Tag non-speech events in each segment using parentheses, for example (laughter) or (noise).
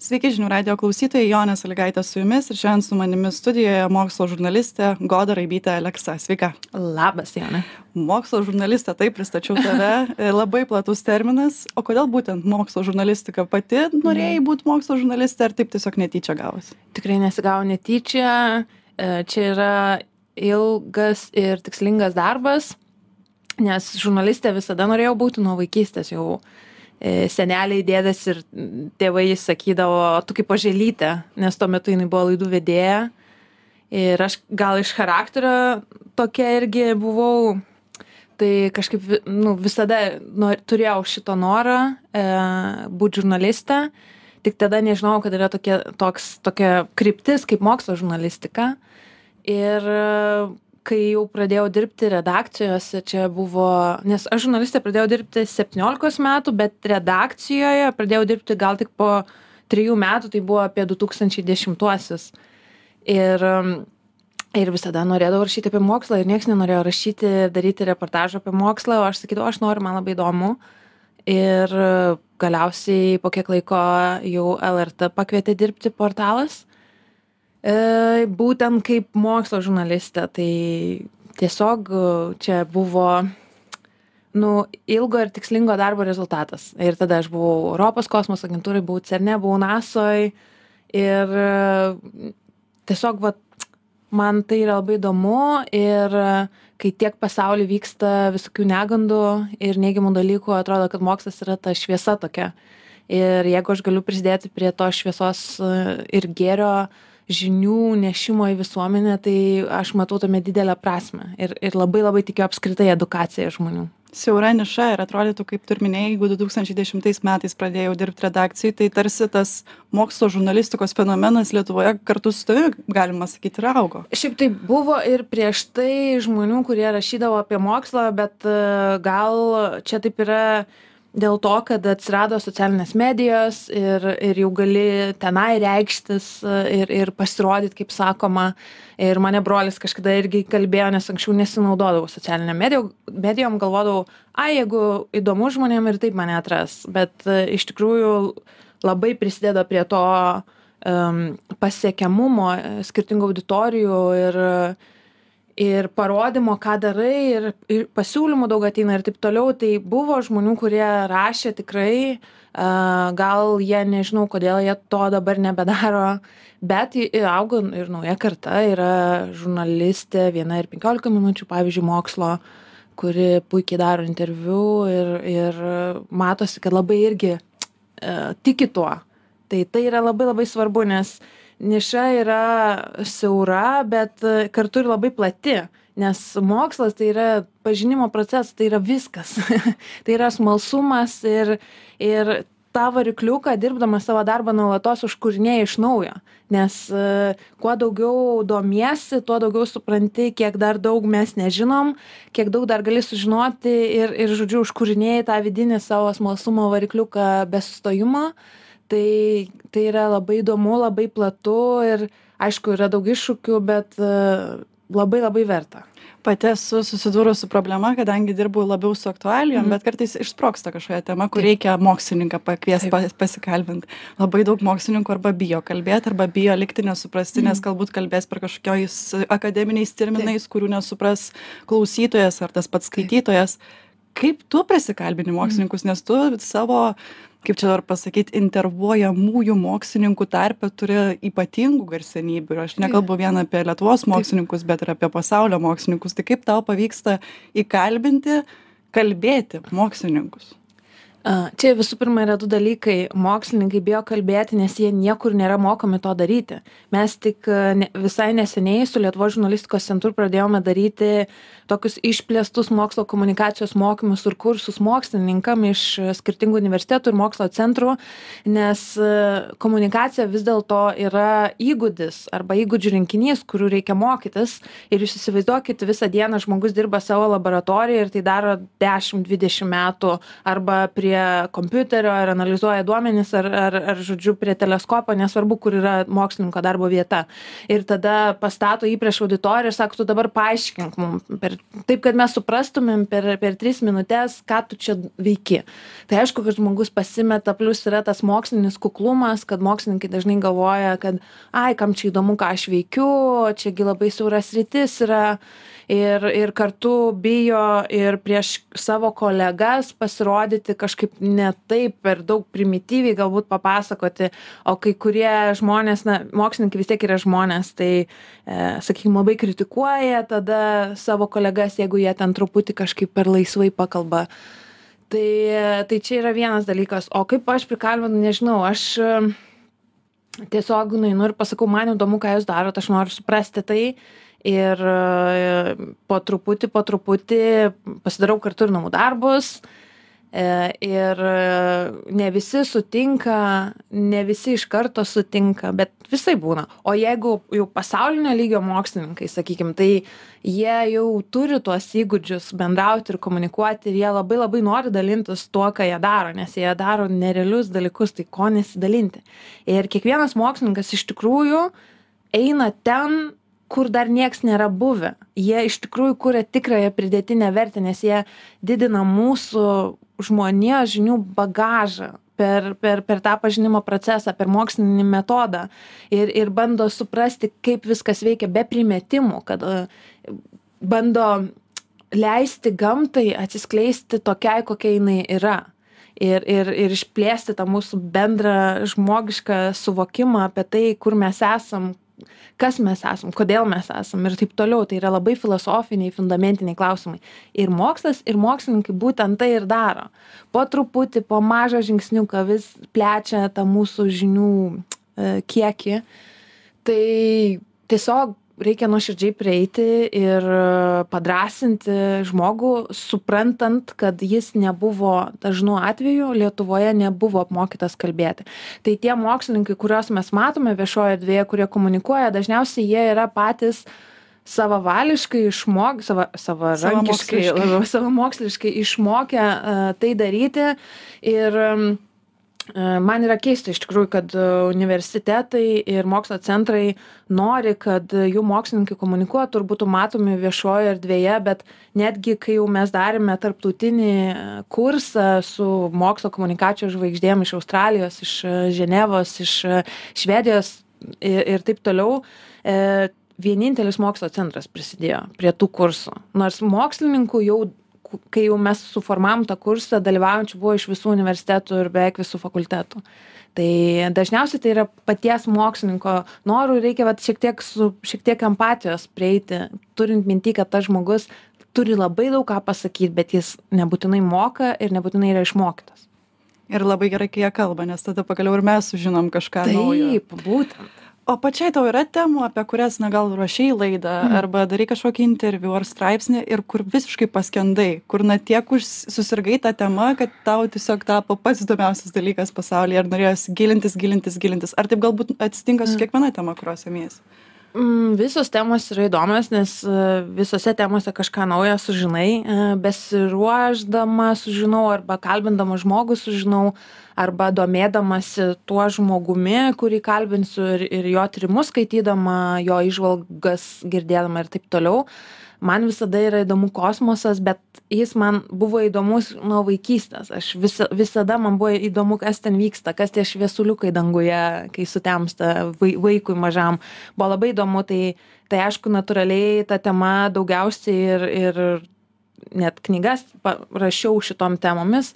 sveiki žinių radijo klausytojai jonė salygaitė su jumis ir šiandien su manimi studijoje mokslo žurnalistė goda raibytė aleksa. Sveika. Labas jone mokslo žurnalistė taip pristačiau tave. (laughs) Labai platus terminas. O kodėl būtent mokslo žurnalistika? Pati norėjai būt mokslo žurnaliste ar taip tiesiog netyčia gavosi tikrai nesigavo netyčia. E, čia yra ilgas ir tikslingas darbas nes žurnaliste visada norėjau būti nuo vaikystės jau seneliai, dėdės ir tėvai sakydavo, tu kaip paželytė, nes tuo metu jinai buvo laidų vedėja. Ir aš gal iš charakterio tokia irgi buvau, tai kažkaip nu, visada nu, turėjau šito norą e, būti žurnaliste, tik tada nežinau, kad yra tokia, toks, tokia kryptis kaip mokslo žurnalistika. Ir kai jau pradėjau dirbti redakcijose čia buvo nes aš žurnaliste pradėjau dirbti septyniolikos metų bet redakcijoje pradėjau dirbti gal tik po trijų metų tai buvo apie du tūkstančiai dešimtuosius. Ir ir visada norėdavau rašyti apie mokslą ir nieks nenorėjo rašyti daryti reportažų apie mokslą o aš sakydavau aš noriu man labai įdomu. Ir galiausiai po kiek laiko jau lrt pakvietė dirbti portalas E, būtent kaip mokslo žurnalistė, tai tiesiog e, čia buvo nu, ilgo ir tikslingo darbo rezultatas. Ir tada aš buvau Europos kosmoso agentūrai, buvau CERNE, buvau NASOje ir e, tiesiog va, man tai yra labai įdomu ir kai tiek pasaulyje vyksta visokių negandų ir neigiamų dalykų, atrodo, kad mokslas yra ta šviesa tokia. Ir jeigu aš galiu prisidėti prie to šviesos ir gėrio, uh, žinių nešimo į visuomenę tai aš matau tame didelę prasmę ir ir labai labai tikiu apskritai edukacija žmonių. Siaura niša ir atrodytų kaip tu ir minėjai jeigu du tūkstančiai dešimtais metais pradėjau dirbt redakcijoj tai tarsi tas mokslo žurnalistikos fenomenas lietuvoje kartu su tavim galima sakyt ir augo. Šiaip tai buvo ir prieš tai žmonių kurie rašydavo apie mokslą bet e, gal čia taip yra dėl to kad atsirado socialinės medijos ir ir jau gali tenai reikštis ir ir pasirodyt kaip sakoma. Ir mane brolis kažkada irgi kalbėjo nes anksčiau nesinaudodavau socialinėm medijom medijom galvodavau ai jeigu įdomu žmonėm ir taip mane atras. Bet iš tikrųjų labai prisideda prie to um, pasiekiamumo skirtingų auditorijų ir ir parodymo ką darai ir ir pasiūlymų daug ateina ir taip toliau. Tai buvo žmonių kurie rašė tikrai a gal jie nežinau kodėl jie to dabar nebedaro bet auga ir nauja karta. Yra žurnalistė viena ir penkiolika minučių pavyzdžiui mokslo kuri puikiai daro interviu ir ir matosi kad labai irgi a tiki tuo. Tai tai yra labai labai svarbu nes niša yra siaura bet kartu ir labai plati nes mokslas tai yra pažinimo procesas tai yra viskas. (laughs) Tai yra smalsumas ir ir tą varikliuką dirbdamas savo darbą nuolatos užkūrinėji iš naujo. Nes kuo daugiau domiesi tuo daugiau supranti kiek dar daug mes nežinom kiek daug dar gali sužinoti ir ir žodžiu užkūrinėji tą vidinį savo smalsumo varikliuką be sustojimo tai tai yra labai įdomu labai platu ir aišku yra daug iššūkių bet e, labai labai verta. Pati esu susidūrus su problema kadangi dirbu labiau su aktualijom mhm. bet kartais išsprogsta kažkokia tema kur reikia mokslininką pakviest pa pasikalbint. Labai daug mokslininkų arba bijo kalbėt arba bijo likti nesuprasti nes mhm. galbūt kalbės per kažkokiais akademiniais terminais kurių nesupras klausytojas ar tas pats skaitytojas. Kaip tu prisikalbini mokslininkus nes tu savo kaip čia dabar pasakyt intervuojamųjų mokslininkų tarpe turi ypatingų garsenybių. Ir aš nekalbu vien apie lietuvos mokslininkus bet ir apie pasaulio mokslininkus. Tai kaip tau pavyksta įkalbinti kalbėti mokslininkus čia visų pirma yra du dalykai. Mokslininkai bijo kalbėti nes jie niekur nėra mokomi to daryti. Mes tik visai neseniai su lietuvos žurnalistikos centru pradėjome daryti tokius išplėstus mokslo komunikacijos mokymus ir kursus mokslininkam iš skirtingų universitetų ir mokslo centrų nes komunikacija vis dėlto yra įgūdis arba įgūdžių rinkinys kurių reikia mokytis. Ir jūs įsivaizduokit visą dieną žmogus dirba savo laboratorijoj ir tai daro dešim dvidešim metų arba prie prie kompiuterio ir analizuoja duomenis ar ar ar žodžiu prie teleskopo nesvarbu kur yra mokslininko darbo vieta. Ir tada pastato jį prieš auditoriją ir sako tu dabar paaiškink mum per taip kad mes suprastumėm per per tris minutes ką tu čia veiki. Tai aišku kad žmogus pasimeta plius yra tas mokslinis kuklumas kad mokslininkai dažnai galvoja kad ai kam čia įdomu ką aš veikiu čia gi labai siaura sritis yra ir ir kartu bijo ir prieš savo kolegas pasirodyti kažkaip ne taip per daug primityviai galbūt papasakoti o kai kurie žmonės na mokslininkai vis tiek yra žmonės tai e, sakykim labai kritikuoja tada savo kolegas jeigu jie ten truputį kažkaip per laisvai pakalba. Tai tai čia yra vienas dalykas. O kaip aš prikalbinu nežinau aš tiesiog nueinu ir pasakau man įdomu ką jūs darot aš noriu suprasti tai ir e, po truputį po truputį pasidarau kartu ir namų darbus e, ir e, ne visi sutinka ne visi iš karto sutinka bet visaip būna. O jeigu jau pasaulinio lygio mokslininkai sakykim tai jie jau turi tuos įgūdžius bendrauti ir komunikuoti ir jie labai labai nori dalintis tuo ką jie daro nes jie daro nerealius dalykus tai ko nesidalinti. Ir kiekvienas mokslininkas iš tikrųjų eina ten kur dar nieks nėra buvę. Jie iš tikrųjų kuria tikrąją pridėtinę vertę nes jie didina mūsų žmonijos žinių bagažą per per per tą pažinimo procesą per mokslinį metodą. Ir ir bando suprasti kaip viskas veikia be primetimų kad e, bando leisti gamtai atsiskleisti tokiai kokia jinai yra. Ir ir ir išplėsti tą mūsų bendrą žmogišką suvokimą apie tai kur mes esam kas mes esam kodėl mes esam ir taip toliau. Tai yra labai filosofiniai fundamentiniai klausimai. Ir mokslas ir mokslininkai būtent tai ir daro. Po truputį po mažą žingsniuką vis plečia tą mūsų žinių e, kiekį. Tai tiesiog reikia nuoširdžiai prieiti ir padrąsinti žmogų suprantant kad jis nebuvo dažnu atveju lietuvoje nebuvo apmokytas kalbėti. Tai tie mokslininkai kuriuos mes matome viešojoj erdvėje kurie komunikuoja dažniausiai jie yra patys savavališkai išmok sava savarankiškai labiau (laughs) savamoksliškai išmokę tai daryti. Ir E, man yra keista iš tikrųjų kad e, universitetai ir mokslo centrai nori kad jų mokslininkai komunikuotų ir būtų matomi viešojoj erdvėje bet netgi kai jau mes darėme tarptautinį kursą su mokslo komunikacijos žvaigždėm iš australijos iš ženevos iš švedijos ir, ir taip toliau e, vienintelis mokslo centras prisidėjo prie tų kursų. Nors mokslininkų jau kai jau mes suformavom tą kursą dalyvaujančių buvo iš visų universitetų ir beveik visų fakultetų. Tai dažniausiai tai yra paties mokslininko noru reikia vat šiek tiek su šiek tiek empatijos prieiti turint minty kad tas žmogus turi labai daug ką pasakyt bet jis nebūtinai moka ir nebūtinai yra išmokytas. Ir labai gerai kai jie kalba nes tada pagaliau ir mes sužinom kažką naujo. Taip būtent o pačiai tau yra temų apie kurias na gal ruošei laidą Mhm. arba darei kažkokį interviu ar straipsnį ir kur visiškai paskendai kur na tiek už susirgai ta tema kad tau tiesiog tapo pats įdomiausias dalykas pasaulyje ir norėjosi gilintis gilintis gilintis ar taip galbūt atsitinka su Mm. kiekviena tema kurios semiesi visos temos yra įdomios, nes e, visose temose kažką naujo sužinai. E, Besiruoždama sužinau arba kalbindama žmogų sužinau arba domėdamasi tuo žmogumi, kurį kalbinsiu ir, ir jo tyrimus skaitydama, jo išvalgas girdėdama ir taip toliau. Man visada yra įdomu kosmosas, bet jis man buvo įdomus nuo vaikystės. Aš visa, visada man buvo įdomu, kas ten vyksta, kas tie šviesuliukai danguje, kai sutemsta vai, vaikui mažam. Buvo labai įdomu, tai, tai aišku, natūraliai ta tema daugiausiai ir, ir net knygas rašiau šitom temomis.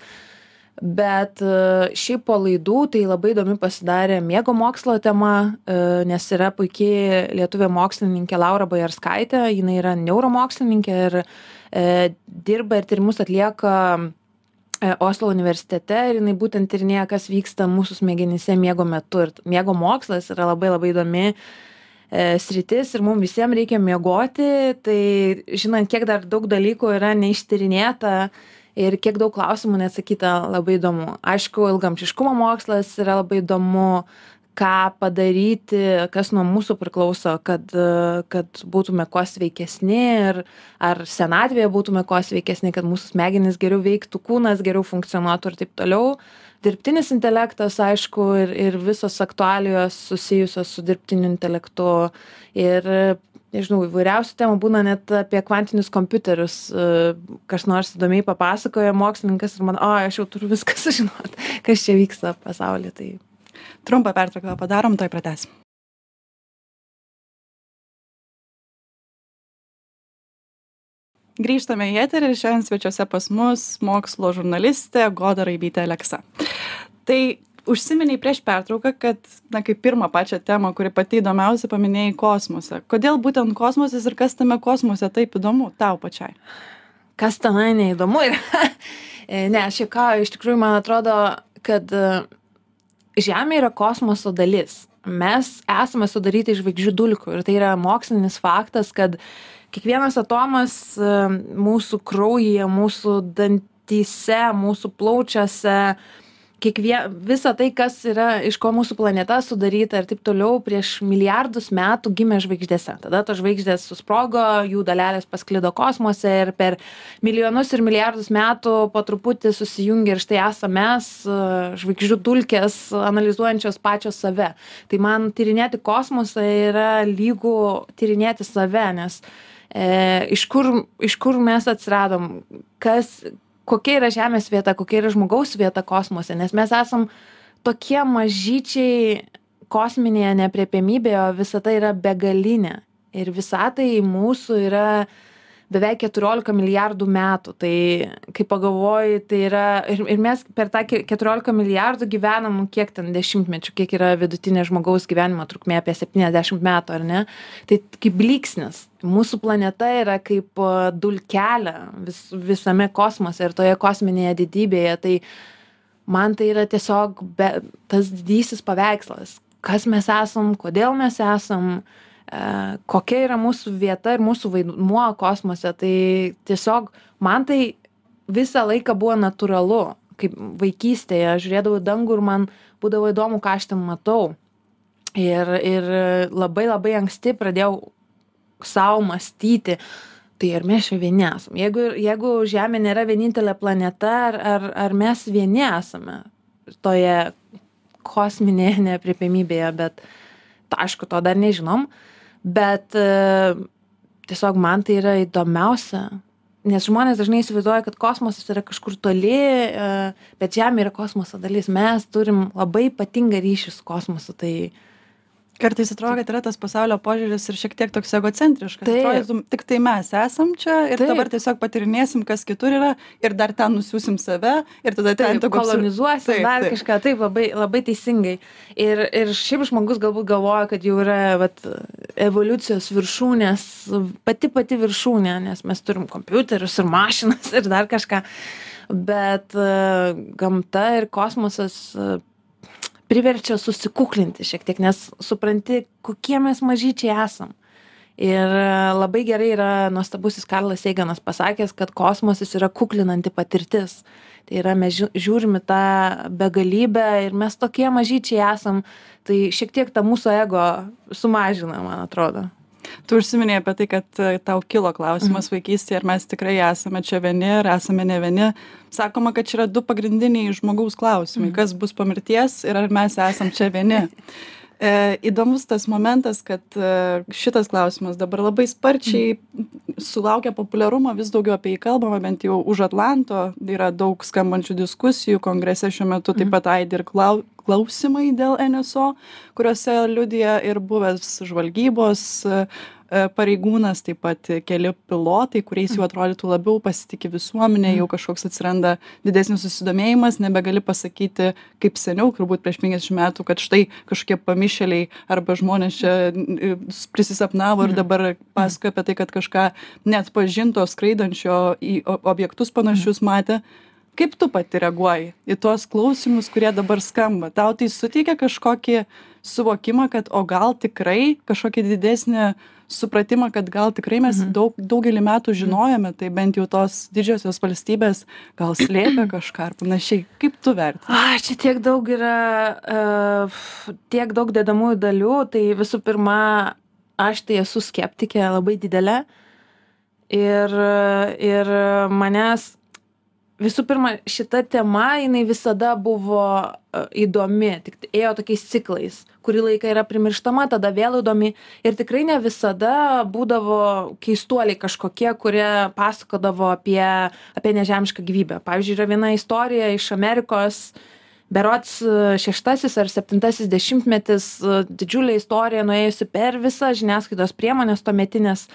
Bet e, šiaip po laidų tai labai įdomi pasidarė miego mokslo tema, e, nes yra puikiai lietuvė mokslininkė Laura Bajarskaitė, jinai yra neuromokslininkė ir e, dirba ir tyrimus atlieka Oslo universitete ir jinai būtent tyrinėja, kas vyksta mūsų smegenyse miego metu. Ir miego mokslas yra labai labai įdomi sritis ir mums visiems reikia miegoti, tai žinant, kiek dar daug dalykų yra neištyrinėta ir kiek daug klausimų neatsakyta, labai įdomu. Aišku, ilgamšiškumo mokslas yra labai įdomu, ką padaryti, kas nuo mūsų priklauso, kad, kad būtume kuo sveikesni ir ar senatvėje būtume kuo sveikesni, kad mūsų smegenys geriau veiktų, kūnas geriau funkcionuotų ir taip toliau. Dirbtinis intelektas, aišku, ir, ir visos aktualijos susijusios su dirbtiniu intelektu. Ir, nežinau, įvairiausių temų būna net apie kvantinius kompiuterius. Kas nors įdomiai papasakoja mokslininkas ir man, o, aš jau turiu viską (laughs) sužinoti, kas čia vyksta pasaulyje. Tai trumpą pertrauką padarom tuoj pratęsim grįžtame į eterį ir šiandien svečiuose pas mus mokslo žurnalistė goda raibytė aleksa tai užsiminei prieš pertrauką kad na kaip pirmą pačią temą kuri pati įdomiausia paminėjai kosmosą kodėl būtent kosmosas ir kas tame kosmose taip įdomu tau pačiai? Kas tenai neįdomu yra? (laughs) Ne aš juokauju iš tikrųjų man atrodo kad žemė yra kosmoso dalis. Mes esame sudaryti iš žvaigždžių dulkių ir tai yra mokslinis faktas kad kiekvienas atomas e, mūsų kraujyje mūsų dantyse mūsų plaučiuose kiekvie visa tai kas yra iš ko mūsų planeta sudaryta ir taip toliau prieš milijardus metų gimė žvaigždėse. Tada tos žvaigždės susprogo jų dalelės pasklido kosmose ir per milijonus ir milijardus metų po truputį susijungė ir štai esam mes žvaigždžių dulkės analizuojančios pačios save. Tai man tyrinėti kosmosą yra lygu tyrinėti save nes e, iš kur iš kur mes atsiradom kas kokia yra žemės vieta kokia yra žmogaus vieta kosmose nes mes esam tokie mažyčiai kosminėje neaprėpiamybėje o visata yra begalinė. Ir visatai mūsų yra beveik keturiolika milijardų metų. Tai kai pagalvoji tai yra ir ir mes per tą keturiolika milijardų gyvenam kiek ten dešimtmečių kiek yra vidutinė žmogaus gyvenimo trukmė apie septyniasdešimt metų ar ne? Tai kaip blyksnis. Mūsų planeta yra kaip dulkelė vis visame kosmose ir toje kosminėje didybėje. Tai man tai yra tiesiog be tas didysis paveikslas. Kas mes esam kodėl mes esam kokia yra mūsų vieta ir mūsų vaidmuo kosmose. Tai tiesiog man tai visą laiką buvo natūralu, kaip vaikystėje, žiūrėdavau dangų ir man būdavo įdomu, ką aš ten matau. Ir, ir labai labai anksti pradėjau savo mąstyti, tai ar mes čia vieni esame. Jeigu, jeigu Žemė nėra vienintelė planeta, ar, ar, ar mes vieni esame toje kosminėje neapriepiamybėje, bet aišku, to dar nežinom. Uh, bet e, tiesiog man tai yra įdomiausia nes žmonės dažnai įsivaizduoja kad kosmosas yra kažkur toli e, bet žemė yra kosmoso dalis. Mes turim labai ypatingą ryšį su kosmosu tai kartais atrodo kad yra tas pasaulio požiūris ir šiek tiek toks egocentriškas. Atrodytų tiktai mes esam čia ir dabar tiesiog patyrinėsim kas kitur yra ir dar ten nusiųsim save ir tada ten tegu kolonizuosim dar kažką. Taip labai labai teisingai. Ir ir šiaip žmogus galbūt galvoja kad jau yra vat evoliucijos viršūnės pati pati viršūnė nes mes turim kompiuterius ir mašinas ir dar kažką. Bet e, gamta ir kosmosas e, priverčia susikuklinti šiek tiek nes supranti kokie mes mažyčiai esam. Ir labai gerai yra nuostabusis karlas eiganas pasakęs kad kosmosas yra kuklinanti patirtis. Tai yra mes žiūrim į tą begalybę ir mes tokie mažyčiai esam. Tai šiek tiek tą mūsų ego sumažina man atrodo tu užsiminei apie tai kad e, tau kilo klausimas mhm. vaikystėje ar mes tikrai esame čia vieni ar esame ne vieni sakoma kad čia yra du pagrindiniai žmogaus klausimai mhm. kas bus po mirties ir ar mes esam čia vieni (laughs) e, įdomus tas momentas kad e, šitas klausimas dabar labai sparčiai sulaukia populiarumo vis daugiau apie jį kalbama bent jau už atlanto yra daug skambančių diskusijų kongrese šiuo metu taip pat aidi ir klau klausimai dėl nso kuriuose liudija ir buvęs žvalgybos pareigūnas taip pat keli pilotai kuriais jau atrodytų labiau pasitiki visuomenė jau kažkoks atsiranda didesnis susidomėjimas nebegali pasakyti kaip seniau turbūt prieš penkiasdešim metų kad štai kažkokie pamišėliai arba žmonės čia prisisapnavo ir dabar pasakoja apie tai kad kažką neatpažinto skraidančio į objektus panašius matė. Kaip tu pati reaguoji į tuos klausimus kurie dabar skamba? Tau tai suteikia kažkokį suvokimą kad o gal tikrai kažkokį didesnį supratimą kad gal tikrai mes daug daugelį metų žinojome tai bent jau tos didžiosios valstybės gal slėpė (clears throat) kažką ar panašiai. Kaip tu vertini? Ai čia tiek daug yra e, tiek daug dedamųjų dalių. Tai visų pirma aš tai esu skeptikė labai didelė. Ir ir manęs visų pirma šita tema jinai visada buvo e, įdomi tik ėjo tokiais ciklais. Kurį laiką yra primirštama tada vėl įdomi. Ir tikrai ne visada būdavo keistuoliai kažkokie kurie pasakodavo apie apie nežemišką gyvybę. Pavyzdžiui yra viena istorija iš amerikos. Berods e, šeštasis ar septintasis dešimtmetis e, didžiulė istorija nuėjusi per visas žiniasklaidos priemones tuometines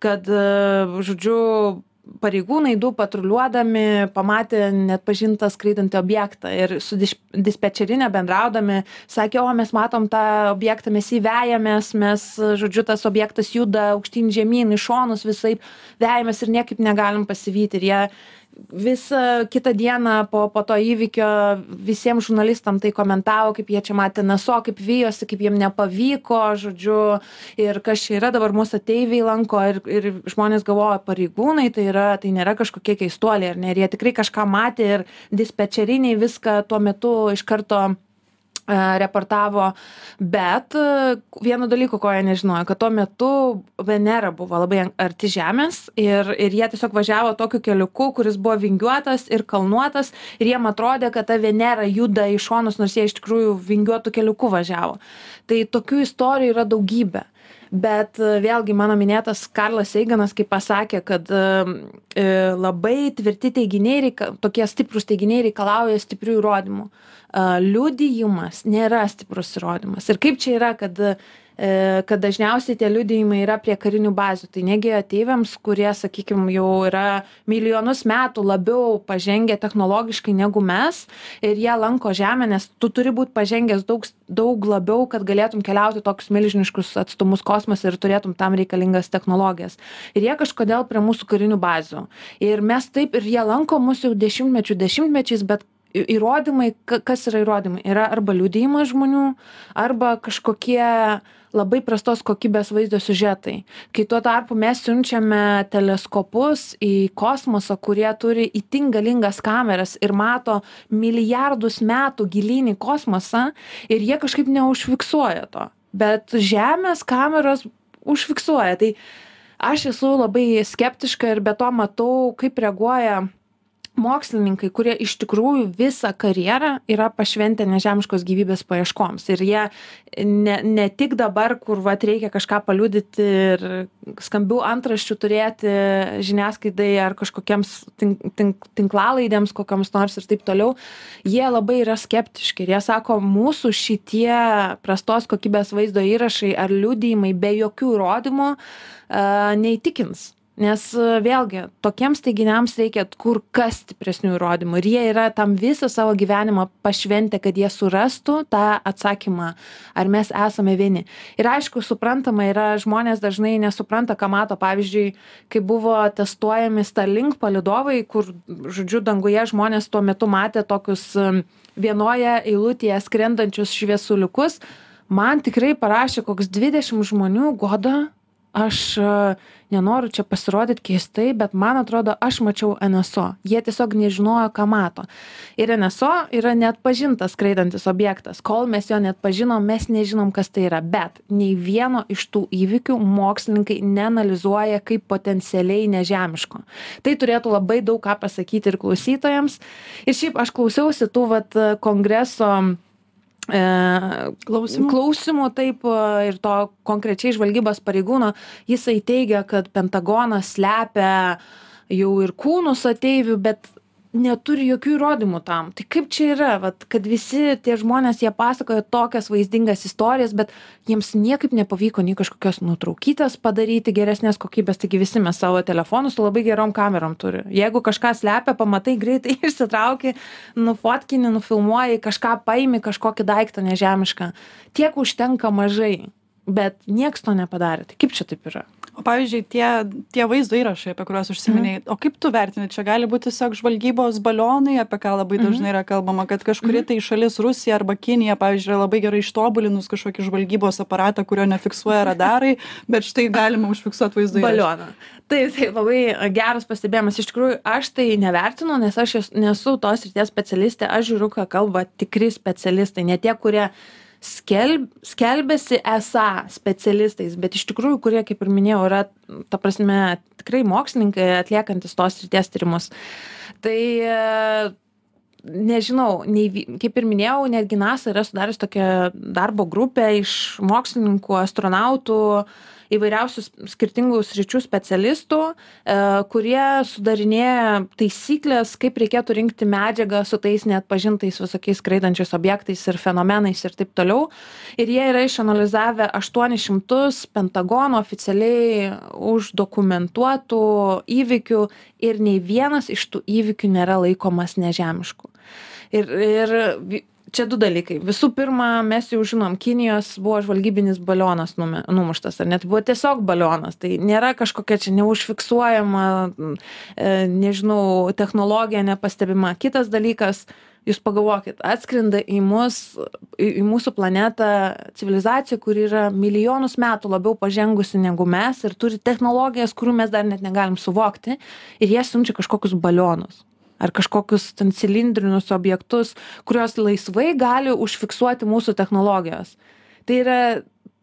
kad žodžiu pareigūnai du patruliuodami pamatė neatpažintą skraidantį objektą ir su diš dispečerine bendraudami sakė o mes matom tą objektą mes jį vejamės mes žodžiu tas objektas juda aukštyn žemyn į šonus visaip vejamės ir niekaip negalim pasivyti. Ir jie visą kitą dieną po po to įvykio visiem žurnalistam tai komentavo kaip jie čia matė nso kaip vijosi kaip jiem nepavyko žodžiu ir kas čia yra dabar mus ateiviai lanko ir ir žmonės galvoja pareigūnai tai yra tai nėra kažkokie keistuoliai ar ne? Ir jie tikrai kažką matė ir dispečeriniai viską tuo metu iš karto reportavo, bet vieno dalyko, ko jie nežinojo, kad tuo metu Venera buvo labai arti Žemės ir, ir jie tiesiog važiavo tokiu keliuku, kuris buvo vingiuotas ir kalnuotas ir jiem atrodė, kad ta Venera juda į šonus, nors jie iš tikrųjų vingiuotų keliuku važiavo. Tai tokių istorijų yra daugybė. Bet vėlgi mano minėtas Karlas Eiganas, kaip pasakė, kad e, labai tvirti teiginiai, reika, tokie stiprus teiginiai reikalauja stiprių įrodymų liudijimas nėra stiprus įrodymas. Ir kaip čia yra, kad, e, kad dažniausiai tie liudijimai yra prie karinių bazių. Tai negi ateiviams, kurie, sakykime, jau yra milijonus metų labiau pažengę technologiškai negu mes ir jie lanko Žemę, nes tu turi būti pažengęs daug, daug labiau, kad galėtum keliauti tokius milžiniškus atstumus kosmose ir turėtum tam reikalingas technologijas. Ir jie kažkodėl prie mūsų karinių bazių. Ir mes taip, ir jie lanko mus jau dešimtmečių dešimtmečiais, bet įrodymai kas yra įrodymai yra arba liudijimas žmonių arba kažkokie labai prastos kokybės vaizdo siužetai. Kai tuo tarpu mes siunčiame teleskopus į kosmosą kurie turi itin galingas kameras ir mato milijardus metų gilyn į kosmosą ir jie kažkaip neužfiksuoja to. Bet žemės kameros užfiksuoja. Tai aš esu labai skeptiška ir be to matau kaip reaguoja mokslininkai kurie iš tikrųjų visą karjerą yra pašventę nežemiškos gyvybės paieškoms. Ir jie ne ne tik dabar kur vat reikia kažką paliudyti ir skambių antraščių turėti žiniasklaidai ar kažkokiems tink tink tinklalaidėms kokioms nors ir taip toliau jie labai yra skeptiški ir jie sako mūsų šitie prastos kokybės vaizdo įrašai ar liudijimai be jokių įrodymų neįtikins nes vėlgi tokiems teiginiams reikia kur kas stipresnių įrodymų ir jie yra tam visą savo gyvenimą pašventę kad jie surastų tą atsakymą ar mes esame vieni. Ir aišku suprantama yra žmonės dažnai nesupranta ką mato. Pavyzdžiui kai buvo testuojami starlink palydovai kur žodžiu danguje žmonės tuo metu matė tokius vienoje eilutėje skrendančius šviesuliukus man tikrai parašė koks dvidešim žmonių goda aš nenoriu čia pasirodyt keistai bet man atrodo aš mačiau nso jie tiesiog nežinojo ką mato. Ir nso yra neatpažintas skraidantis objektas. Kol mes jo neatpažinom mes nežinom kas tai yra. Bet nei vieno iš tų įvykių mokslininkai neanalizuoja kaip potencialiai nežemiško. Tai turėtų labai daug ką pasakyti ir klausytojams. Ir šiaip aš klausiausi tų vat kongreso e, klausimų. klausimų taip ir to konkrečiai žvalgybos pareigūno, jisai teigia, kad Pentagonas slepia jau ir kūnus ateivių, bet neturi jokių įrodymų tam. Tai kaip čia yra vat kad visi tie žmonės jie pasakoja tokias vaizdingas istorijas bet jiems niekaip nepavyko nei kažkokios nuotraukytės padaryti geresnės kokybės taigi visi mes savo telefonus su labai gerom kamerom turi. Jeigu kažką slepia pamatai greitai (laughs) išsitrauki nufotkini nufilmuoji kažką paimi kažkokį daiktą nežemišką. Tiek užtenka mažai bet nieks to nepadarė. Tai kaip čia taip yra o pavyzdžiui tie tie vaizdo įrašai apie kuriuos užsiminei o kaip tu vertini čia gali būt tiesiog žvalgybos balionai apie ką labai dažnai yra kalbama kad kažkuri tai šalis rusija arba kinija pavyzdžiui yra labai gerai ištobulinus kažkokį žvalgybos aparatą kurio nefiksuoja radarai bet štai galima užfiksuot vaizdo balioną. Taip taip labai geras pastebėjimas. Iš tikrųjų aš tai nevertinu nes aš es nesu tos srities specialistė aš žiūriu ką kalba tikri specialistai ne tie kurie skelb skelbiasi esą specialistais bet iš tikrųjų kurie kaip ir minėjau yra ta prasme tikrai mokslininkai atliekantys tos srities tyrimus. Tai nežinau nei kaip ir minėjau netgi nasa yra sudarius tokią darbo grupę iš mokslininkų astronautų įvairiausių skirtingų sričių specialistų e, kurie sudarinėja taisykles kaip reikėtų rinkti medžiagą su tais neatpažintais visokiais skraidančiais objektais ir fenomenais ir taip toliau. Ir jie yra išanalizavę aštuonis šimtus pentagono oficialiai uždokumentuotų įvykių ir nei vienas iš tų įvykių nėra laikomas nežemišku. Ir ir čia du dalykai. Visų pirma mes jau žinom kinijos buvo žvalgybinis balionas nume numuštas ar ne? Tai buvo tiesiog balionas. Tai nėra kažkokia čia neužfiksuojama e, nežinau technologija nepastebima. Kitas dalykas jūs pagalvokit atskrenda į mus į į mūsų planetą civilizacija kuri yra milijonus metų labiau pažengusi negu mes ir turi technologijas kurių mes dar net negalim suvokti ir jie siunčia kažkokius balionus ar kažkokius ten cilindrinius objektus kuriuos laisvai gali užfiksuoti mūsų technologijos. Tai yra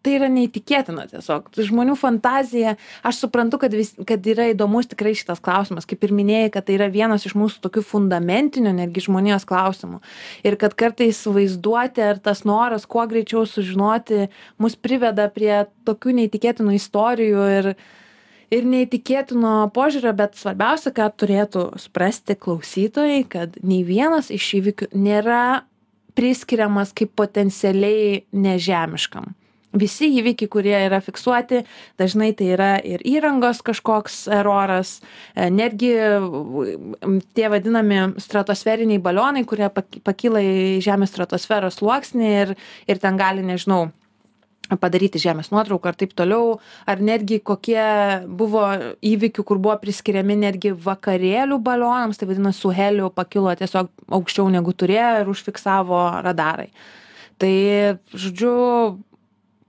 tai yra neįtikėtina tiesiog. Žmonių fantazija aš suprantu kad vis kad yra įdomus tikrai šitas klausimas. Kaip ir minėjai kad tai yra vienas iš mūsų tokių fundamentinių netgi žmonijos klausimų. Ir kad kartais vaizduotė ar tas noras kuo greičiau sužinoti mus priveda prie tokių neįtikėtinų istorijų ir ir neįtikėtino požiūrio bet svarbiausia ką turėtų suprasti klausytojai kad nei vienas iš įvykių nėra priskiriamas kaip potencialiai nežemiškam. Visi įvykiai kurie yra fiksuoti dažnai tai yra ir įrangos kažkoks eroras e, netgi tie vadinami stratosferiniai balionai kurie pakyla į žemės stratosferos sluoksnį ir ir ten gali nežinau padaryti žemės nuotrauką ir taip toliau ar netgi kokie buvo įvykių kur buvo priskiriami netgi vakarėlių balionams tai vadinas su heliu pakilo tiesiog aukščiau negu turėjo ir užfiksavo radarai. Tai žodžiu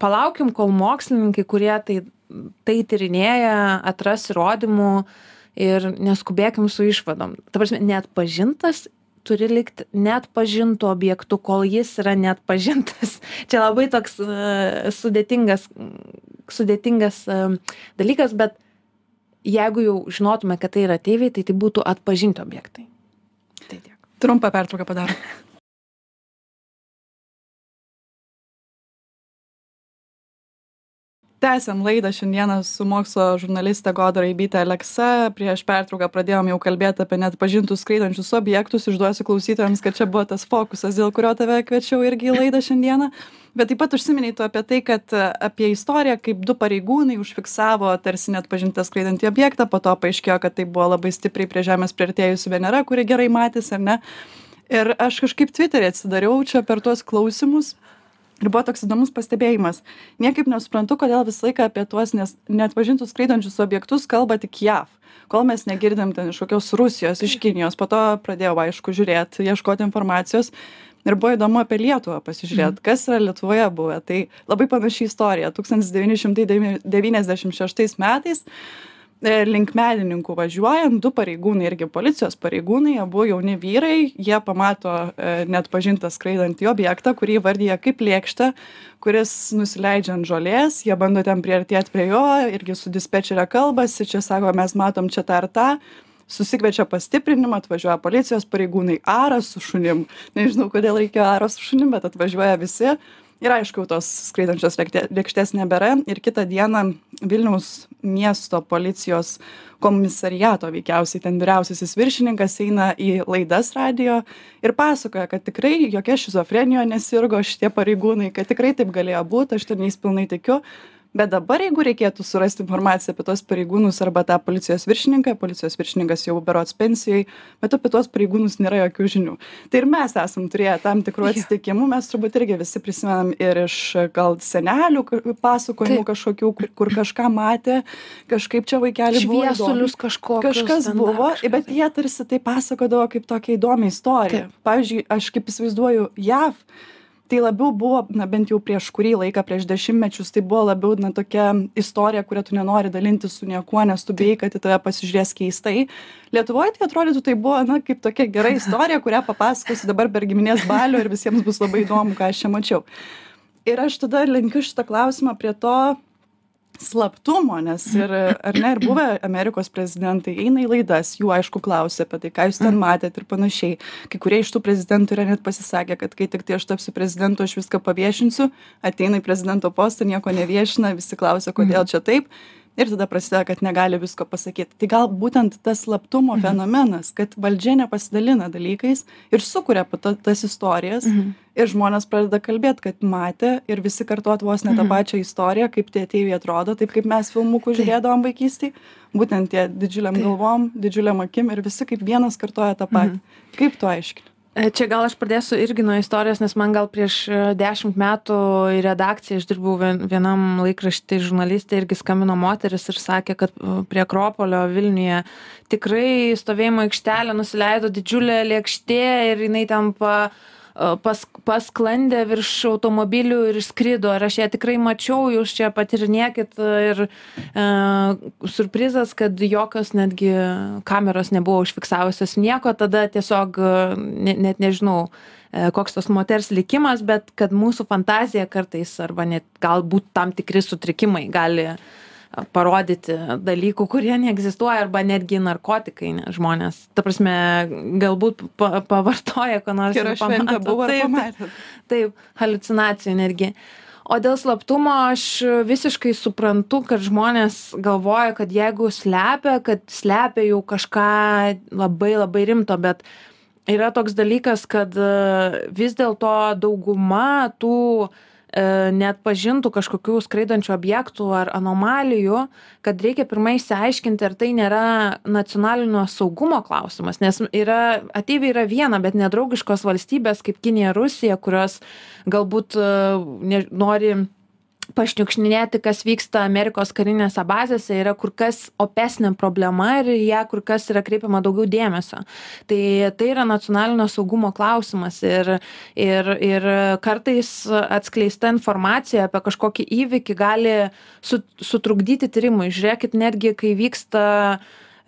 palaukim kol mokslininkai kurie tai tai tyrinėja atras įrodymų ir neskubėkim su išvadom. Ta prasme neatpažintas turi likt neatpažintu objektu kol jis yra neatpažintas. (laughs) Čia labai toks e, sudėtingas sudėtingas e, dalykas bet jeigu jau žinotume kad tai yra ateiviai tai tai būtų atpažinti objektai. Tai tiek. Trumpą pertrauką padarom (laughs) tęsiam laidą šiandieną su mokslo žurnaliste goda raibyte aleksa. Prieš pertrauką pradėjom jau kalbėt apie neatpažintus skraidančius objektus. Išduosiu klausytojams kad čia buvo tas fokusas dėl kurio tave kviečiau irgi į laidą šiandieną. Bet taip pat užsiminei tu apie tai kad apie istoriją kaip du pareigūnai užfiksavo tarsi neatpažintą skraidantį objektą po to paaiškėjo kad tai buvo labai stipriai prie žemės priartėjusi venera kuri gerai matėsi ar ne? Ir aš kažkaip tviterį atsidariau čia per tuos klausymus ir buvo toks įdomus pastebėjimas. Niekaip nesuprantu kodėl visą laiką apie tuos nes neatpažintus skraidančius objektus kalba tik jav. Kol mes negirdim ten iš kokios rusijos iš kinijos po to pradėjau aišku žiūrėt ieškot informacijos. Ir buvo įdomu apie lietuvą pasižiūrėt kas yra lietuvoje buvę. Tai labai panaši istorija. Tūkstantis devyni šimtai devyniasdešim šeštais metais link medininkų važiuojant du pareigūnai irgi policijos pareigūnai abu jauni vyrai jie pamato e, neatpažintą skraidantį objektą kurį įvardija kaip lėkštę kuris nusileidžia ant žolės jie bando ten priartėt prie jo irgi su dispečere kalbasi čia sako mes matom čia tą ir tą susikviečia pastiprinimą atvažiuoja policijos pareigūnai aras su šunim. Nežinau kodėl reikėjo aros su šunim bet atvažiuoja visi ir aišku jau tos skraidančios lėkte lėkštės nebėra. Ir kitą dieną vilniaus miesto policijos komisariato veikiausiai ten vyriausiasis viršininkas eina į laidas radijo ir pasakoja kad tikrai jokia šizofrenija nesirgo šitie pareigūnai kad tikrai taip galėjo būt aš ten jais pilnai tikiu bet dabar jeigu reikėtų surasti informaciją apie tuos pareigūnus arba tą policijos viršininką policijos viršininkas jau berods pensijoj bet apie tuos pareigūnus nėra jokių žinių. Tai ir mes esam turėję tam tikrų atsitikimų mes turbūt irgi visi prisimenam ir iš gal senelių pasakojimų kažkokių kur, kur kažką matė kažkaip čia vaikeli buvo šviesulius kažkokius kažkas buvo kažką. bet jie tarsi tai pasakodavo kaip tokią įdomią istoriją. Pavyzdžiui aš kaip įsivaizduoju jav tai labiau buvo na bent jau prieš kurį laiką prieš dešimtmečius tai buvo labiau na tokia istorija kuria tu nenori dalintis su niekuo nes tu bijai kad į tave pasižiūrės keistai. Lietuvoj tai atrodytų tai buvo na kaip tokia gera istorija kurią papasakosi dabar per giminės balių ir visiems bus labai įdomu ką aš čia mačiau. Ir aš tada lenkiu šitą klausimą prie to slaptumo nes ir ar ne ir buvę amerikos prezidentai eina į laidas jų aišku klausia apie tai ką jūs ten matėt ir panašiai. Kai kurie iš tų prezidentų yra net pasisakę kad kai tiktai aš tapsiu prezidentu aš viską paviešinsiu ateina į prezidento postą nieko neviešina visi klausia kodėl čia taip ir tada prasideda kad negali visko pasakyt tai gal būtent tas slaptumo fenomenas kad valdžia nepasidalina dalykais ir sukuria po to tas istorijas ir žmonės pradeda kalbėt kad matė ir visi kartot vos ne tą pačią istoriją kaip tie ateiviai atrodo taip kaip mes filmukus žiūrėdavom vaikystėj būtent tie didžiulėm galvom didžiulėm akim ir visi kaip vienas kartoja tą patį. Kaip tu aiškini Čia gal aš pradėsiu irgi nuo istorijos, nes man gal prieš e, dešimt metų į redakciją aš dirbau vien- vienam laikraštį žurnalistė irgi skambino moteris ir sakė, kad e, prie Akropolio Vilniuje tikrai stovėjimo aikštelė nusileido didžiulė lėkštė ir jinai ten pa, e, pas, pasklandė virš automobilių ir išskrido. Ir aš ją tikrai mačiau, jūs čia patirinėkit. Ir e, surprizas, kad jokios netgi kameros nebuvo užfiksavusios nieko, tada tiesiog e, ne, net nežinau e, koks tos moters likimas, bet kad mūsų fantazija kartais arba net galbūt tam tikri sutrikimai gali e, parodyti dalykų, kurie neegzistuoja, arba netgi narkotikai ne, žmonės. Ta prasme, galbūt pa, pavartoja, ko nors. ir pamato. buvo Taip, pamatėt Taip, halucinacijų netgi. O dėl slaptumo aš visiškai suprantu, kad žmonės galvoja, kad jeigu slepia, kad slepia jau kažką labai labai rimto, bet yra toks dalykas, kad e, vis dėlto dauguma tų e, neatpažintų kažkokių skraidančių objektų ar anomalijų, kad reikia pirmai išsiaiškinti, ar tai nėra nacionalinio saugumo klausimas, nes yra, ateiviai yra viena, bet nedraugiškos valstybės kaip Kinija, Rusija, kurios galbūt e, ne, nori pašniukštinėti, kas vyksta Amerikos karinėse bazėse, yra kur kas opesnė problema ir į ją kur kas yra kreipiama daugiau dėmesio. Tai tai yra nacionalinio saugumo klausimas ir, ir, ir kartais atskleista informacija apie kažkokį įvykį gali su, sutrukdyti tyrimui. Žiūrėkit, netgi kai vyksta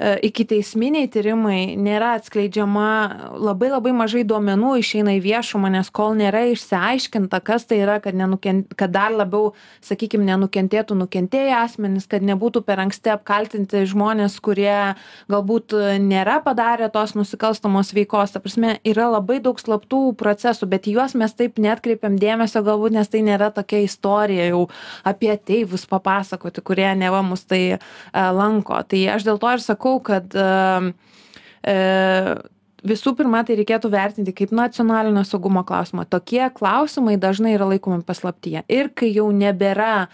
iki teisminiai tyrimai nėra atskleidžiama labai labai mažai duomenų išeina į viešumą, nes kol nėra išsiaiškinta, kas tai yra, kad, nenukent, kad dar labiau, sakykime, nenukentėtų nukentėję asmenys, kad nebūtų per anksti apkaltinti žmonės, kurie galbūt nėra padarę tos nusikalstamos veikos. Ta prasme, yra labai daug slaptų procesų, bet į juos mes taip netkreipiam dėmesio, galbūt nes tai nėra tokia istorija jau apie tėvus papasakoti, kurie neva mus tai uh, lanko. Tai aš dėl to ir sakau, sakau, kad e, visų pirma, tai reikėtų vertinti kaip nacionalinio saugumo klausimą. Tokie klausimai dažnai yra laikomi paslaptyje. Ir kai jau nebėra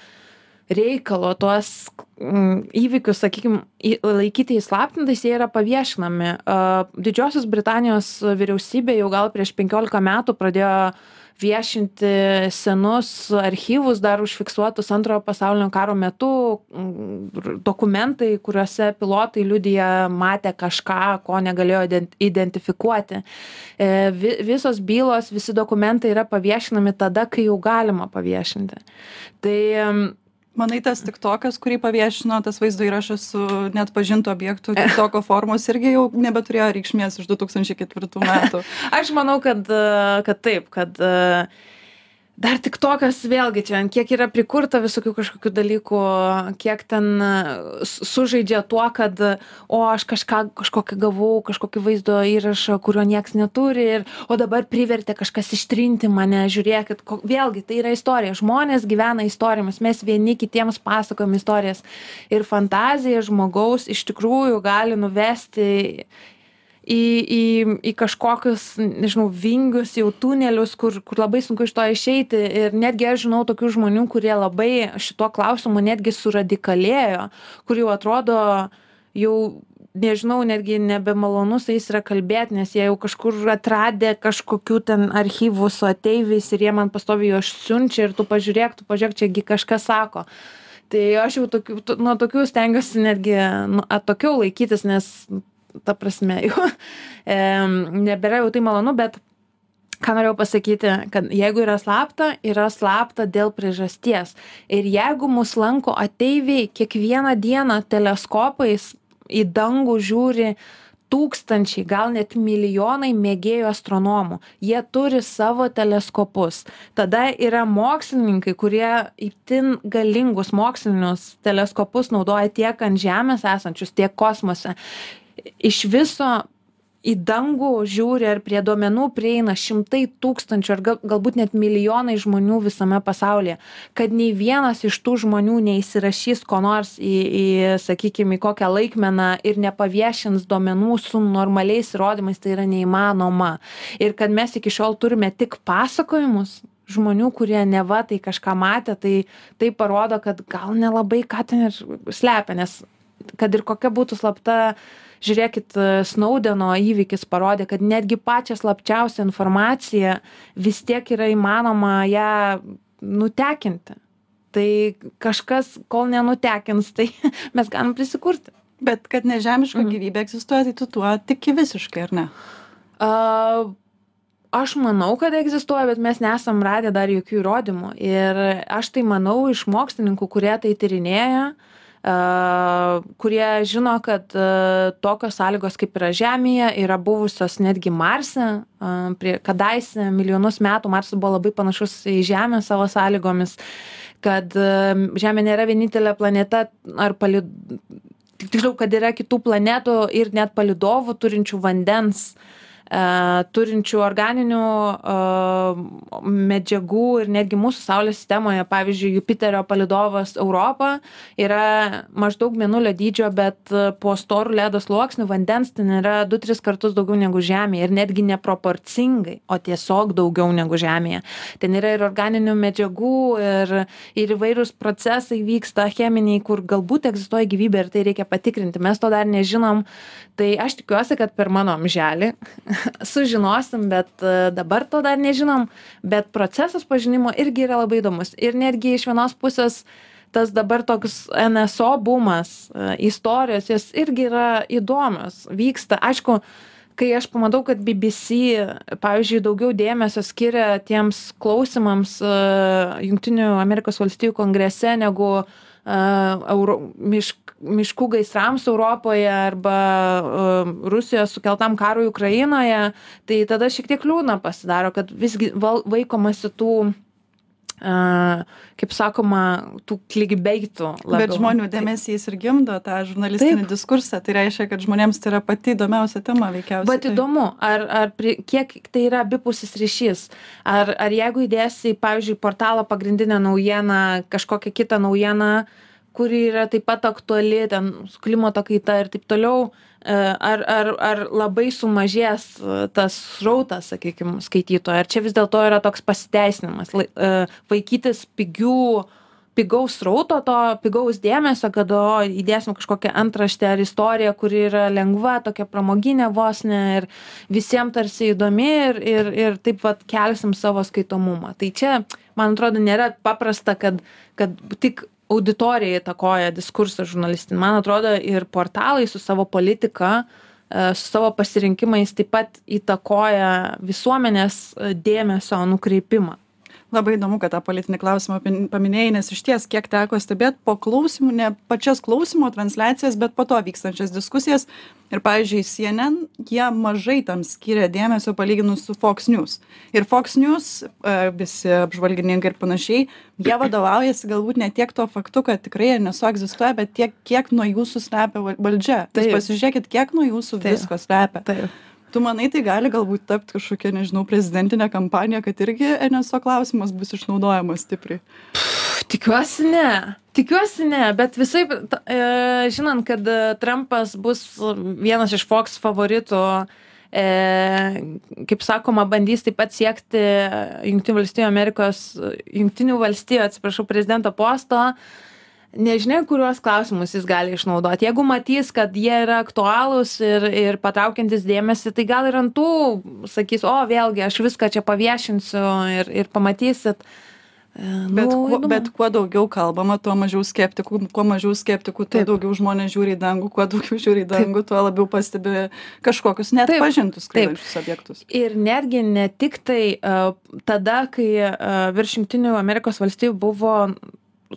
reikalo tuos mm, įvykius, sakykime, laikyti įslaptintais, jie yra paviešinami. Didžiosios Britanijos vyriausybė jau gal prieš 15 metų pradėjo viešinti senus archyvus dar užfiksuotus antrojo pasaulinio karo metu mm, dokumentai kuriuose pilotai liudija matę kažką ko negalėjo identifikuoti. E, vi visos bylos visi dokumentai yra paviešinami tada kai jau galima paviešinti. Tai manai tas tiktokas kurį paviešino tas vaizdo įrašas su neatpažintų objektų tiktoko formos irgi jau nebeturėjo reikšmės iš du tūkstančiai ketvirtų metų. (laughs) Aš manau kad kad taip kad dar tiktokas vėlgi čia ant kiek yra prikurta visokių kažkokių dalykų kiek ten sužaidžia tuo kad o aš kažką kažkokį gavau kažkokį vaizdo įrašą kurio nieks neturi ir o dabar privertė kažkas ištrinti mane žiūrėkit vėlgi tai yra istorija. Žmonės gyvena istorijomis mes vieni kitiems pasakojam istorijas. Ir fantazija žmogaus iš tikrųjų gali nuvesti į į į kažkokius nežinau vingius jau tunelius kur kur labai sunku iš to išeiti. Ir netgi aš žinau tokių žmonių kurie labai šituo klausimu netgi suradikalėjo kur jau atrodo jau nežinau netgi nebemalonu su jais yra kalbėt nes jie jau kažkur atradę kažkokių ten archyvų su ateiviais ir jie man pastoviai juos siunčia ir tu pažiūrėk tu pažiūrėk čia gi kažkas sako. Tai aš jau tokių nuo tokių stengiuosi netgi nu atokiau laikytis nes ta prasme (laughs) jau e, nebėra jau tai malonu bet ką norėjau pasakyti kad jeigu yra slapta yra slapta dėl priežasties. Ir jeigu mus lanko ateiviai kiekvieną dieną teleskopais į dangų žiūri tūkstančiai gal net milijonai mėgėjų astronomų. Jie turi savo teleskopus. Tada yra mokslininkai kurie itin galingus mokslinius teleskopus naudoja tiek ant žemės esančius tiek kosmose iš viso į dangų žiūri ar prie duomenų prieina šimtai tūkstančių ar gal galbūt net milijonai žmonių visame pasaulyje. Kad nei vienas iš tų žmonių neįsirašys ko nors į į sakykim į kokią laikmeną ir nepaviešins duomenų su normaliais įrodymais tai yra neįmanoma. Ir kad mes iki šiol turime tik pasakojimus žmonių kurie neva tai kažką matė tai tai parodo kad gal nelabai ką ten ir slepia nes kad ir kokia būtų slapta žiūrėkit snaudeno įvykis parodė kad netgi pačią slapčiausią informaciją vis tiek yra įmanoma ją nutekinti. Tai kažkas kol nenutekins tai (laughs) mes galim prisikurti. Bet kad nežemiška Mhm. gyvybė egzistuoja tai tu tuo tiki visiškai ar ne? A, aš manau kad egzistuoja bet mes nesam radę dar jokių įrodymų. Ir aš tai manau iš mokslininkų kurie tai tyrinėja a, kurie žino kad tokios sąlygos kaip yra žemėje yra buvusios netgi marse kadaise milijonus metų marsas buvo labai panašus į žemę savo sąlygomis kad žemė nėra vienintelė planeta ar pali tik tiksliau kad yra kitų planetų ir net palydovų turinčių vandens. e, turinčių organinių e, medžiagų ir netgi mūsų saulės sistemoje pavyzdžiui jupiterio palydovas europa yra maždaug mėnulio dydžio bet e, po storu ledo sluoksniu vandens ten yra du tris kartus daugiau negu žemėje ir netgi neproporcingai o tiesiog daugiau negu žemėje. Ten yra ir organinių medžiagų ir ir įvairūs procesai vyksta cheminiai kur galbūt egzistuoja gyvybė ir tai reikia patikrinti. Mes to dar nežinom. Tai aš tikiuosi kad per mano amželį (laughs) sužinosim bet e, dabar to dar nežinom. Bet procesas pažinimo irgi yra labai įdomus. Ir netgi iš vienos pusės tas dabar toks nso bumas e, istorijos jos irgi yra įdomios vyksta. Aišku kai aš pamatau kad bbc pavyzdžiui daugiau dėmesio skiria tiems klausymams e, jungtinių amerikos valstijų kongrese negu e, euro mišk miškų gaisrams europoje arba rusijos sukeltam karui ukrainoje tai tada šiek tiek liūdna pasidaro kad visgi vaikomasi tų kaip sakoma tų klikbeitų bet žmonių Tai- dėmesys ir gimdo tą žurnalistinį Taip. diskursą tai reiškia kad žmonėms tai yra pati įdomiausia tema veikiausiai Bet įdomu, ar, ar pri, kiek tai yra abipusis ryšys. Ar, ar jeigu įdėsi, pavyzdžiui, portalą pagrindinę naujieną, kažkokią kitą naujieną, kuri yra taip pat aktuali, ten su klimato kaita ir taip toliau, e, ar, ar, ar labai sumažės e, tas srautas, sakykime, skaitytojo. Ar čia vis dėlto yra toks pasiteisinimas, lai- e, vaikytis pigių pigaus srauto to pigaus dėmesio kad o įdėsim kažkokią antraštę ar istoriją kuri yra lengva tokia pramoginė vos ne ir visiem tarsi įdomi ir ir ir taip vat kelsim savo skaitomumą tai čia man atrodo nėra paprasta kad kad tik auditorija įtakoja diskursą žurnalistinį man atrodo ir portalai su savo politika e, su savo pasirinkimais taip pat įtakoja visuomenės e, dėmesio nukreipimą labai įdomu kad tą politinį klausimą paminėjai nes išties kiek teko stebėt po klausymų ne pačias klausymo transliacijas bet po to vykstančias diskusijas. Ir pavyzdžiui cnn jie mažai tam skiria dėmesio palyginus su fox news. Ir fox news e, visi apžvalgininkai ir panašiai jie vadovaujasi galbūt ne tiek tuo faktu kad tikrai nso egzistuoja bet tiek kiek nuo jūsų slepia val- valdžia. Taip. pasižiūrėkit kiek nuo jūsų visko slepia. Taip tu manai tai gali galbūt tapt kažkokia nežinau prezidentinė kampanija kad irgi nso klausimas bus išnaudojamas stipriai? Tikiuosi ne. Tikiuosi ne bet visaip e, žinant kad e, trampas bus vienas iš fox favoritų e, kaip sakoma bandys taip pat siekti jungtinių valstijų amerikos jungtinių valstijų atsiprašau prezidento posto nežinia kuriuos klausimus jis gali išnaudot jeigu matys kad jie yra aktualūs ir ir patraukiantys dėmesį tai gal ir ant tų sakys o vėlgi aš viską čia paviešinsiu ir ir pamatysit E, Bet, nu, kuo, bet kuo daugiau kalbama, tuo mažiau skeptikų, kuo mažiau skeptikų, tuo Taip. daugiau žmonės žiūri į dangų, kuo daugiau žiūri į dangų, tuo labiau pastebi kažkokius net Taip. pažintus skraidančius objektus. ir netgi ne tik tai uh, tada, kai uh, virš Junktinių Amerikos valstybių buvo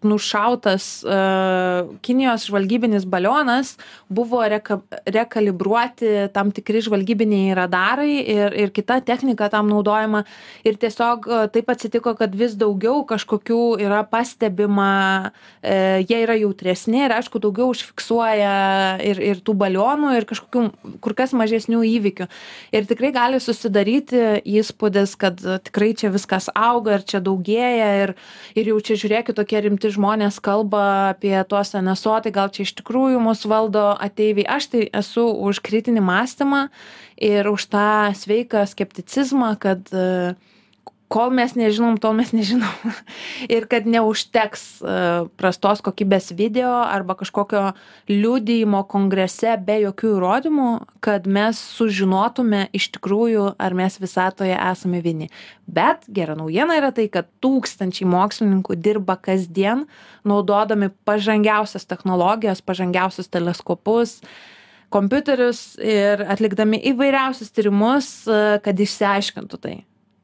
nušautas uh, Kinijos žvalgybinis balionas, buvo reka, rekalibruoti tam tikri žvalgybiniai radarai ir, ir kita technika tam naudojama. Ir tiesiog uh, taip atsitiko, kad vis daugiau kažkokių yra pastebima, uh, jie yra jautresni ir aišku daugiau užfiksuoja ir, ir tų balionų ir kažkokių kur kas mažesnių įvykių. Ir tikrai gali susidaryti įspūdis, kad tikrai čia viskas auga ir čia daugėja ir, ir jau čia žiūrėkit, tokie rimti žmonės kalba apie tuos NSO, tai gal čia iš tikrųjų mus valdo ateiviai. Aš tai esu už kritinį mąstymą ir už tą sveiką skepticizmą, kad uh, kol mes nežinom, tol mes nežinom. (laughs) ir kad neužteks uh, prastos kokybės video arba kažkokio liudijimo kongrese be jokių įrodymų, kad mes sužinotume iš tikrųjų, ar mes visatoje esame vieni. Bet gera naujiena yra tai, kad tūkstančiai mokslininkų dirba kasdien, naudodami pažangiausias technologijas, pažangiausius teleskopus kompiuterius ir atlikdami įvairiausius tyrimus, uh, kad išsiaiškintų tai.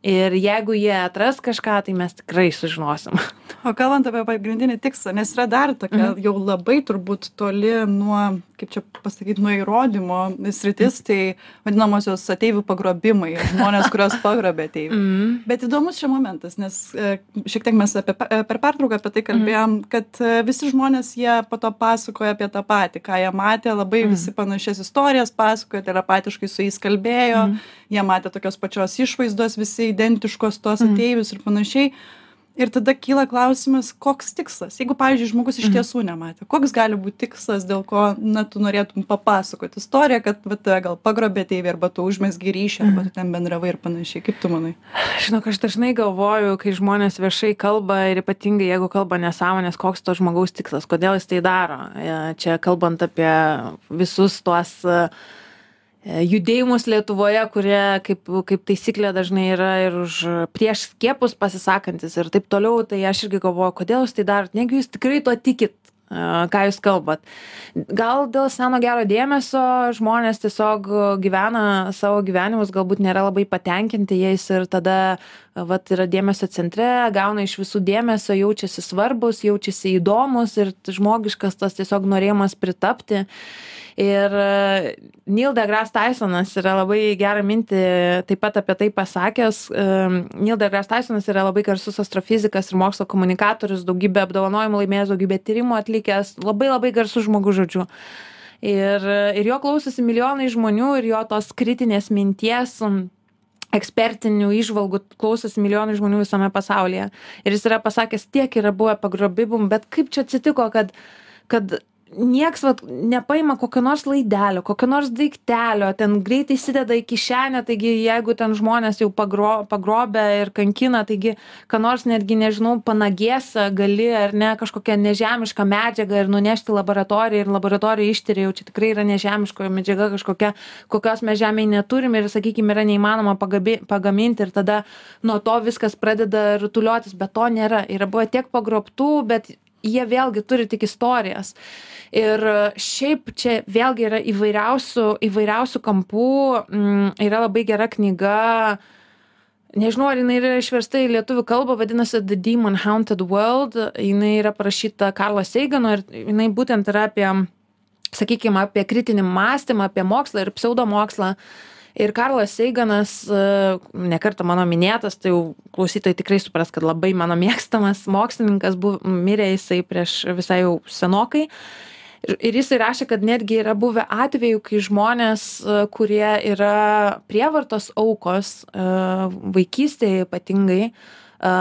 Ir jeigu jie atras kažką, tai mes tikrai sužinosim. (laughs) O kalbant apie pagrindinį tikslą, nes yra dar tokia Mhm. jau labai turbūt toli nuo, kaip čia pasakyti, nuo įrodymo sritis, tai vadinamosios ateivių pagrobimai, žmonės, kurios pagrobė ateivių. (laughs) Mm. Bet įdomus čia momentas, nes e, šiek tiek mes apie, e, per pertrauką apie tai Mhm. kalbėjom, kad e, visi žmonės jie po to pasakoja apie tą patį, ką jie matė, labai Mhm. visi panašias istorijas pasakoja, telepatiškai su jais kalbėjo, Mhm. jie matė tokios pačios išvaizdos, visi identiškos tos Mhm. ateivius ir panašiai. Ir tada kyla klausimas, koks tikslas. Jeigu, pavyzdžiui, žmogus iš Mhm. tiesų nematė, koks gali būti tikslas, dėl ko, na, tu norėtum papasakoti istoriją, kad, tave gal pagrobė tėvė, arba tu užmesgi ryšį, arba tu ten bendravai ir panašiai. Kaip tu manai? Žinok, aš dažnai galvoju, kai žmonės viešai kalba ir ypatingai jeigu kalba nesąmonės, koks to žmogaus tikslas, kodėl jis tai daro. E, Čia kalbant apie visus tuos e, judėjimus Lietuvoje, kurie kaip, kaip taisyklė dažnai yra ir už prieš skiepus pasisakantis ir taip toliau, tai aš irgi galvoju, kodėl jūs tai darot, negi jūs tikrai to tikit, e, ką jūs kalbat. Gal dėl seno gero dėmesio žmonės tiesiog gyvena savo gyvenimus, galbūt nėra labai patenkinti jais ir tada vat, yra dėmesio centre, gauna iš visų dėmesio, jaučiasi svarbus, jaučiasi įdomus ir žmogiškas tas tiesiog norėjimas pritapti. Ir e, Neil deGrasse Tysonas yra labai gerą mintį taip pat apie tai pasakęs. E, Neil deGrasse Tysonas yra labai garsus astrofizikas ir mokslo komunikatorius, daugybę apdovanojimų laimėjęs, daugybę tyrimų atlikęs, labai labai garsus žmogus žodžiu. Ir, ir jo klausosi milijonai žmonių ir jo tos kritinės minties ekspertinių išvalgų klausosi milijonai žmonių visame pasaulyje. Ir jis yra pasakęs, tiek yra buvę pagrobimų, bet kaip čia atsitiko, kad, kad nieks vat nepaima kokio nors laidelio, kokio nors daiktelio, ten greitai įsideda į kišenę, taigi jeigu ten žmonės jau pagro, pagrobę ir kankina, taigi ką nors netgi, nežinau, panagėsa gali ar ne kažkokią nežemišką medžiagą ir nunešti į laboratoriją ir laboratorija ištiria, jau čia tikrai yra nežemiškoji medžiaga kažkokia, kokios mes žemėje neturime ir, sakykime, yra neįmanoma pagabi, pagaminti ir tada nuo to viskas pradeda rutuliotis, bet to nėra. Yra buvę tiek pagrobtų, bet jie vėlgi turi tik istorijas. Ir šiaip čia vėlgi yra įvairiausių, įvairiausių kampų, mm, yra labai gera knyga, nežinau, ar jinai yra išversta į lietuvių kalbą, vadinasi The Demon Haunted World, jinai yra parašyta Karlo Seigano ir jinai būtent yra apie, sakykime, apie kritinį mąstymą, apie mokslą ir pseudomokslą. Ir Karlas Seiganas, nekartą mano minėtas, tai jau klausytojai tikrai supras, kad labai mano mėgstamas mokslininkas buvo, mirė jisai prieš visai jau senokai. Ir- jisai rašė, kad netgi yra buvę atvejų, kai žmonės, e, kurie yra prievartos aukos, e, vaikystėje ypatingai, e,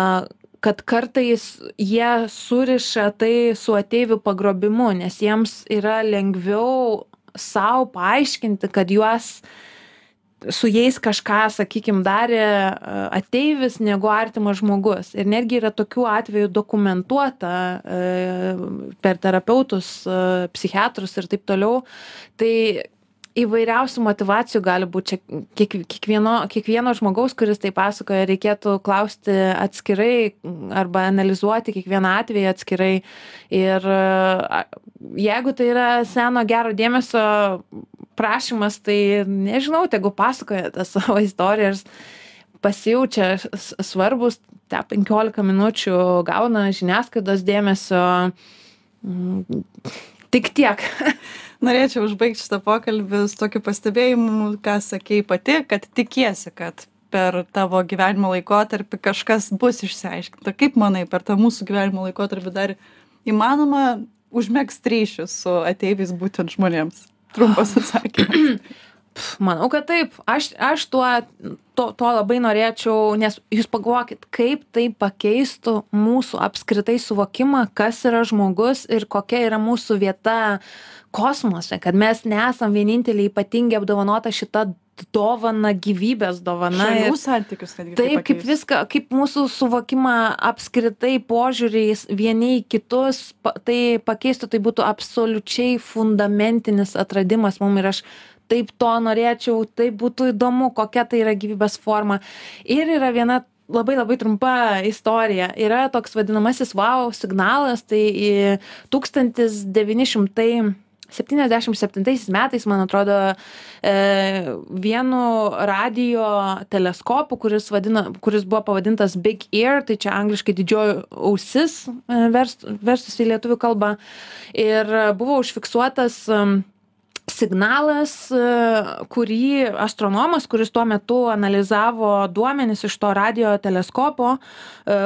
kad kartais jie suriša tai su ateivių pagrobimu nes jiems yra lengviau sau paaiškinti kad juos su jais kažką sakykim darė ateivis negu artimas žmogus. Ir netgi yra tokių atvejų dokumentuota e, per terapeutus e, psichiatrus ir taip toliau. Tai įvairiausių motyvacijų gali būt čia kiek kiekvieno kiekvieno žmogaus kuris tai pasakoja reikėtų klausti atskirai arba analizuoti kiekvieną atvejį atskirai. Ir jeigu tai yra seno gero dėmesio prašymas tai nežinau tegu pasakoja tas (laughs) savo istorijas pasijaučia svarbūs tą penkiolika minučių gauna žiniasklaidos dėmesio. Mm, tik tiek (laughs) norėčiau užbaigt šitą pokalbį su tokiu pastebėjimu ką sakei pati kad tikiesi kad per tavo gyvenimo laikotarpį kažkas bus išsiaiškinta. Kaip manai per tą mūsų gyvenimo laikotarpį dar įmanoma užmegzt ryšius su ateiviais būtent žmonėms? Trumpas (clears throat) atsakymas Manau, kad taip. Aš, aš tuo, to, to labai norėčiau, nes jūs pagalvokit, kaip tai pakeistų mūsų apskritai suvokimą, kas yra žmogus ir kokia yra mūsų vieta kosmose, kad mes nesam vieninteliai ypatingai apdovanota šita dovana, gyvybės dovana. Šalių santykius, kad taip, kaip viską, kaip mūsų suvokimą apskritai požiūriais vieni į kitus, tai pakeistų, tai būtų absoliučiai fundamentinis atradimas mums ir aš taip to norėčiau, taip būtų įdomu, kokia tai yra gyvybės forma. Ir yra viena labai labai trumpa istorija. Yra toks vadinamasis wow signalas, tai 1900 77 metais, man atrodo, e, vienu radio teleskopu, kuris, vadina, kuris buvo pavadintas Big Ear, tai čia angliškai didžioji ausis, e, verstus į lietuvių kalbą, ir buvo užfiksuotas signalas, e, kurį astronomas, kuris tuo metu analizavo duomenis iš to radio teleskopo, e,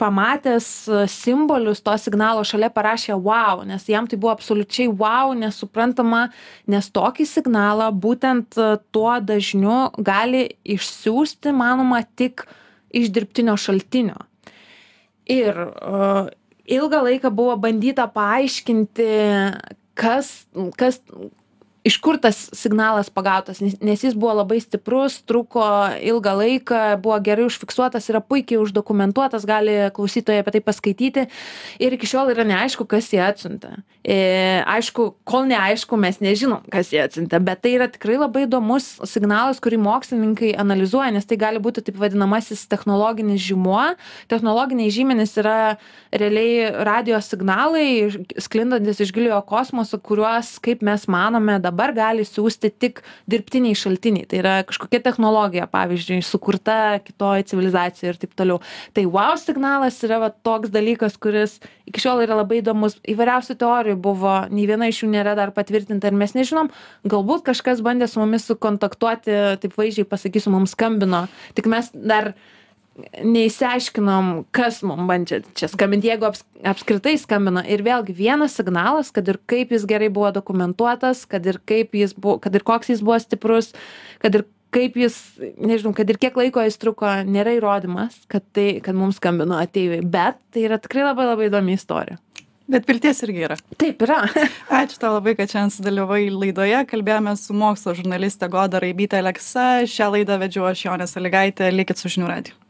pamatęs simbolius to signalo šalia parašė wow, nes jam tai buvo absoliučiai wow, nesuprantama, nes tokį signalą būtent tuo dažniu gali išsiųsti, manoma, tik iš dirbtinio šaltinio. Ir uh, ilgą laiką buvo bandyta paaiškinti, kas, kas, iš kur tas signalas pagautas nes jis buvo labai stiprus truko ilgą laiką buvo gerai užfiksuotas yra puikiai uždokumentuotas gali klausytojai apie tai paskaityti. Ir iki šiol yra neaišku kas jį atsiuntė. E, aišku kol neaišku mes nežinom kas jį atsiuntė bet tai yra tikrai labai įdomus signalas kurį mokslininkai analizuoja nes tai gali būti taip vadinamasis technologinis žymuo. Technologiniai žymenys yra realiai radijo signalai sklindantys iš giliojo kosmoso kuriuos kaip mes manome dabar dabar gali siųsti tik dirbtiniai šaltiniai. Tai yra kažkokia technologija pavyzdžiui sukurta kitoj civilizacijoj ir taip toliau. Tai wow signalas yra va toks dalykas kuris iki šiol yra labai įdomus. Įvairiausių teorijų buvo nei viena iš jų nėra dar patvirtinta ir mes nežinom galbūt kažkas bandė su mumis sukontaktuoti taip vaizdžiai pasakysiu mums skambino. Tik mes dar neišsiaiškinom kas mum bandė čia skambint jeigu aps apskritai skambino ir vėlgi vienas signalas kad ir kaip jis gerai buvo dokumentuotas kad ir kaip jis buvo kad ir koks jis buvo stiprus kad ir kaip jis nežinau kad ir kiek laiko jis truko nėra įrodymas kad tai kad mums skambino ateiviai bet tai yra tikrai labai labai įdomi istorija Bet vilties irgi yra. Taip yra. (laughs) Ačiū tau labai, kad šiandien sudalyvai laidoje. Kalbėjome su mokslo žurnaliste Goda Raibytė Aleksa. Šią laidą vedžiu aš Jonės Aligaitė. Likit su žinių radiju.